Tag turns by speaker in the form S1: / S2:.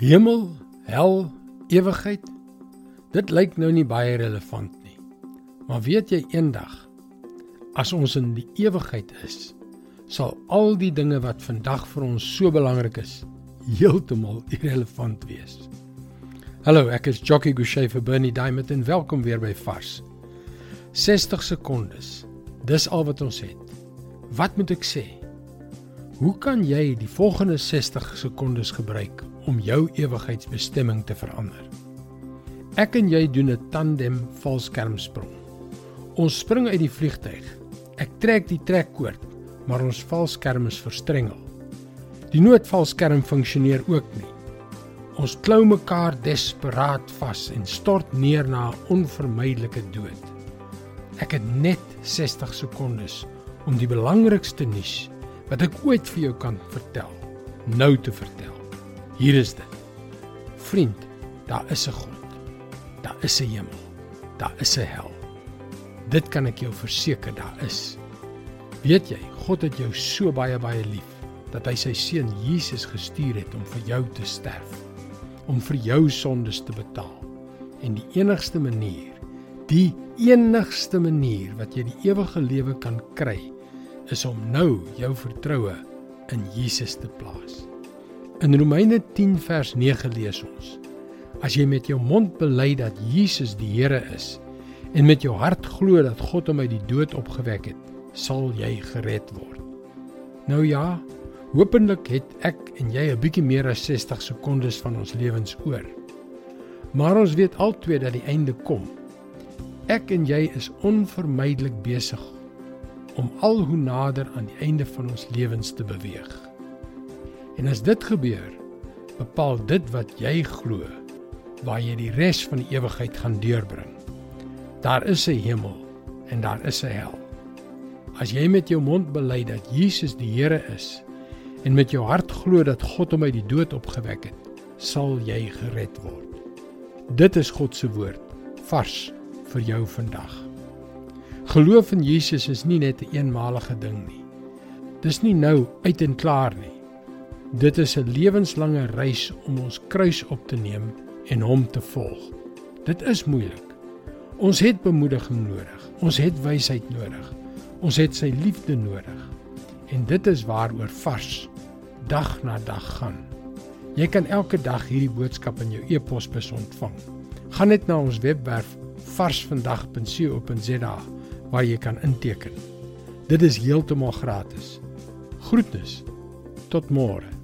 S1: Hemel, hel, ewigheid. Dit lyk nou nie baie relevant nie. Maar weet jy eendag as ons in die ewigheid is, sal al die dinge wat vandag vir ons so belangrik is, heeltemal irrelevant wees. Hallo, ek is Jockey Gouchee vir Bernie Diamond en welkom weer by Vars. 60 sekondes. Dis al wat ons het. Wat moet ek sê? Hoe kan jy die volgende 60 sekondes gebruik om jou ewigheidsbestemming te verander. Ek en jy doen 'n tandem valskermsprong. Ons spring uit die vliegtyg. Ek trek die trekkoord, maar ons valskerm is verstrengel. Die noodvalskerm funksioneer ook nie. Ons klou mekaar desperaat vas en stort neer na 'n onvermydelike dood. Ek het net 60 sekondes om die belangrikste nuus wat ek ooit vir jou kan vertel, nou te vertel. Hier is dit. Vriend, daar is 'n God. Daar is 'n hemel. Daar is 'n hel. Dit kan ek jou verseker daar is. Weet jy, God het jou so baie baie lief dat hy sy seun Jesus gestuur het om vir jou te sterf, om vir jou sondes te betaal. En die enigste manier, die enigste manier wat jy die ewige lewe kan kry, is om nou jou vertroue in Jesus te plaas. In Romeine 10 vers 9 lees ons: As jy met jou mond bely dat Jesus die Here is en met jou hart glo dat God hom uit die dood opgewek het, sal jy gered word. Nou ja, hopelik het ek en jy 'n bietjie meer as 60 sekondes van ons lewens oor. Maar ons weet altyd dat die einde kom. Ek en jy is onvermydelik besig om al hoe nader aan die einde van ons lewens te beweeg. En as dit gebeur, bepaal dit wat jy glo waar jy die res van die ewigheid gaan deurbring. Daar is 'n hemel en daar is 'n hel. As jy met jou mond bely dat Jesus die Here is en met jou hart glo dat God hom uit die dood opgewek het, sal jy gered word. Dit is God se woord vars vir jou vandag. Geloof in Jesus is nie net 'n een eenmalige ding nie. Dis nie nou uit en klaar nie. Dit is 'n lewenslange reis om ons kruis op te neem en hom te volg. Dit is moeilik. Ons het bemoediging nodig. Ons het wysheid nodig. Ons het sy liefde nodig. En dit is waaroor vars dag na dag gaan. Jy kan elke dag hierdie boodskap in jou e-posbus ontvang. Gaan net na ons webwerf varsvandag.co.za waar jy kan inteken. Dit is heeltemal gratis. Groetnis. Tot môre.